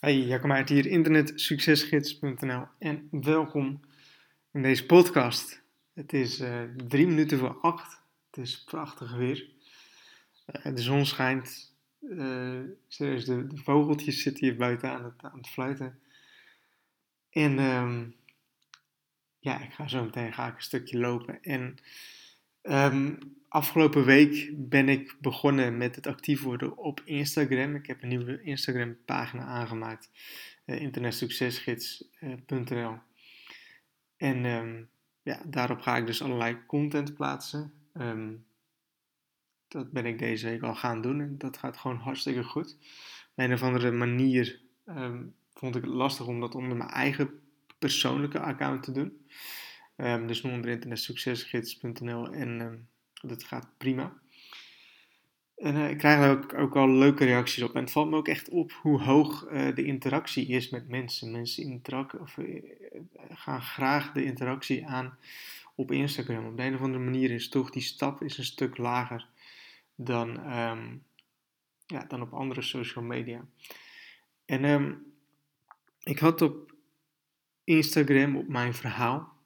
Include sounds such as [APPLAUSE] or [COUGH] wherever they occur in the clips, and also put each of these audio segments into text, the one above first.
Hey, Jacco Maart hier, internetsuccesgids.nl en welkom in deze podcast. Het is uh, drie minuten voor acht, het is prachtig weer. Uh, de zon schijnt, uh, de, de, vogeltjes zitten hier buiten aan het, aan het fluiten. En um, ja, ik ga zo meteen ga ik een stukje lopen. En um, afgelopen week ben ik begonnen met het actief worden op Instagram. Ik heb een nieuwe Instagram pagina aangemaakt. Uh, internetsuccesgids.nl En um, ja, daarop ga ik dus allerlei content plaatsen. Um, dat ben ik deze week al gaan doen en dat gaat gewoon hartstikke goed. Op een of andere manier vond ik het lastig om dat onder mijn eigen persoonlijke account te doen. Dus nu onder internetsuccesgids.nl en dat gaat prima. En uh, ik krijg ook, ook al leuke reacties op. En het valt me ook echt op hoe hoog uh, de interactie is met mensen. Mensen interact, of, uh, gaan graag de interactie aan op Instagram. Op de een of andere manier is toch die stap is een stuk lager dan, um, ja, dan op andere social media. En ik had op Instagram, op mijn verhaal,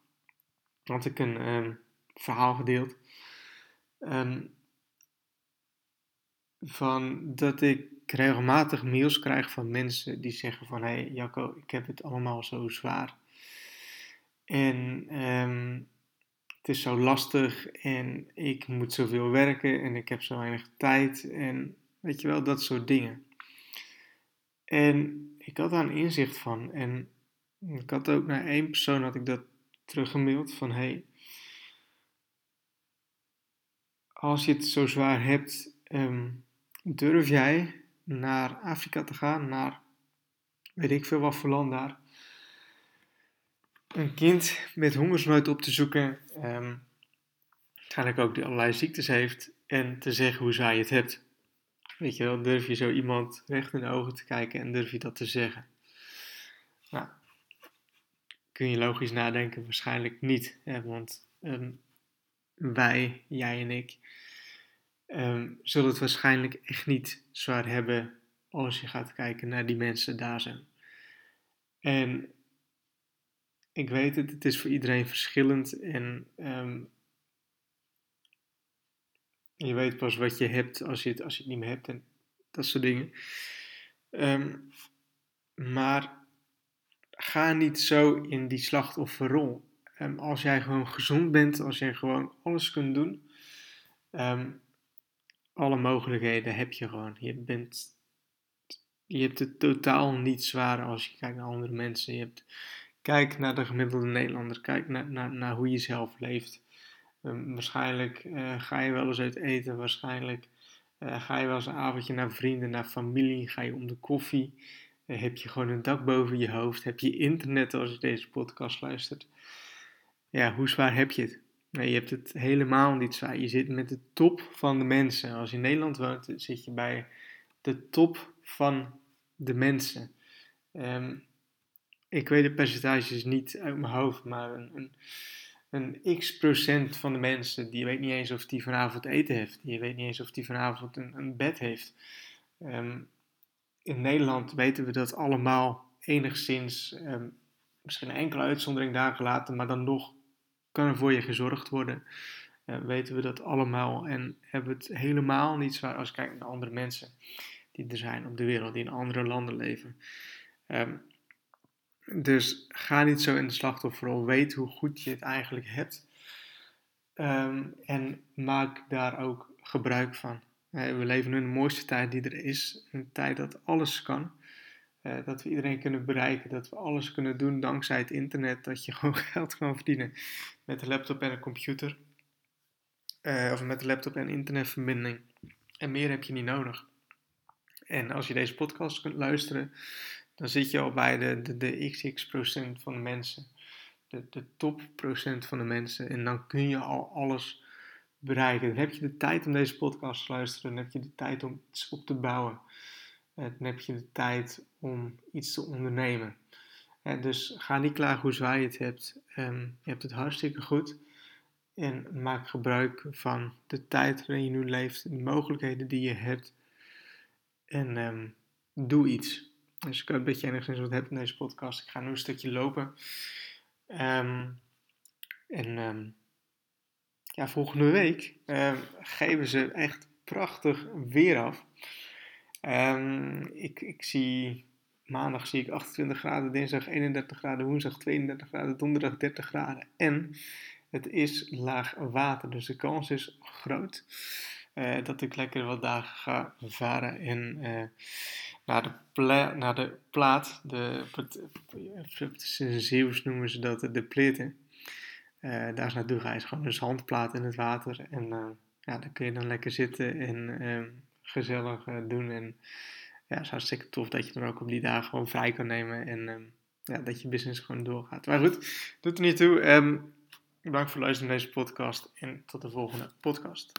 had ik een um, verhaal gedeeld. Um, van dat ik regelmatig mails krijg van mensen die zeggen van... Hé hey, Jacco, ik heb het allemaal zo zwaar. En um, het is zo lastig en ik moet zoveel werken en ik heb zo weinig tijd. En weet je wel, dat soort dingen. En ik had daar een inzicht van. En ik had ook naar één persoon had ik dat teruggemaild van... Hey, als je het zo zwaar hebt, um, durf jij naar Afrika te gaan, naar weet ik veel wat voor land daar, een kind met hongersnood op te zoeken, um, waarschijnlijk ook die allerlei ziektes heeft, en te zeggen hoe zij het hebt. Weet je wel, durf je zo iemand recht in de ogen te kijken en durf je dat te zeggen? Nou, kun je logisch nadenken? Waarschijnlijk niet, hè, want um, wij, jij en ik, um, zullen het waarschijnlijk echt niet zwaar hebben als je gaat kijken naar die mensen daar zijn. En ik weet het, het is voor iedereen verschillend en um, je weet pas wat je hebt als je het, als je het niet meer hebt en dat soort dingen. Maar ga niet zo in die slachtofferrol. Um, als jij gewoon gezond bent, als jij gewoon alles kunt doen, um, alle mogelijkheden heb je gewoon. Je, bent, je hebt het totaal niet zwaar als je kijkt naar andere mensen. Je hebt, kijk naar de gemiddelde Nederlander, kijk naar, naar, naar hoe je zelf leeft. Um, waarschijnlijk uh, ga je wel eens uit eten, waarschijnlijk uh, ga je wel eens een avondje naar vrienden, naar familie, ga je om de koffie. Heb je gewoon een dak boven je hoofd, heb je internet als je deze podcast luistert. Ja, hoe zwaar heb je het? Nee, je hebt het helemaal niet zwaar. Je zit met de top van de mensen. Als je in Nederland woont, zit je bij de top van de mensen. Um, ik weet de percentages niet uit mijn hoofd, maar een, een, een x procent van de mensen, die weet niet eens of die vanavond eten heeft. Die weet niet eens of die vanavond een, een bed heeft. Um, in Nederland weten we dat allemaal enigszins, um, misschien een enkele uitzondering daar gelaten, maar dan nog kan er voor je gezorgd worden. Uh, weten we dat allemaal en hebben we het helemaal niet zwaar als je kijkt naar andere mensen die er zijn op de wereld, die in andere landen leven. Um, dus ga niet zo in de slachtofferrol. Weet hoe goed je het eigenlijk hebt. Um, en maak daar ook gebruik van. We leven nu in de mooiste tijd die er is. Een tijd dat alles kan. Uh, dat we iedereen kunnen bereiken, dat we alles kunnen doen dankzij het internet, dat je [LAUGHS] gewoon geld kan verdienen met een laptop en een computer. Uh, of met een laptop en internetverbinding. En meer heb je niet nodig. En als je deze podcast kunt luisteren, dan zit je al bij de, de, de XX procent van de mensen. De, de top procent van de mensen. En dan kun je al alles bereiken. Dan heb je de tijd om deze podcast te luisteren. Dan heb je de tijd om iets op te bouwen. Dan heb je de tijd om iets te ondernemen. dus ga niet klagen hoe zwaar je het hebt. Um, je hebt het hartstikke goed. En maak gebruik van de tijd waarin je nu leeft, de mogelijkheden die je hebt. En um, doe iets. Dus ik hoop dat je enigszins wat hebt in deze podcast. Ik ga nu een stukje lopen. Ehm, en ehm, ja, volgende week ehm, geven ze echt prachtig weer af. ik, ik zie maandag zie ik 28 graden, dinsdag 31 graden, woensdag 32 graden, donderdag 30 graden. En het is laag water, dus de kans is groot uh, dat ik lekker wat dagen ga varen en uh, naar, de naar de plaat, de, noemen ze dat de pleten. Uh, daar is naartoe je gewoon een zandplaat in het water en ja, daar kun je dan lekker zitten en ehm, gezellig doen. En ja, het is hartstikke tof dat je dan ook op die dagen gewoon vrij kan nemen en ehm, ja, dat je business gewoon doorgaat. Maar goed, doet er niet toe. Um, bedankt voor het luisteren naar deze podcast en tot de volgende podcast.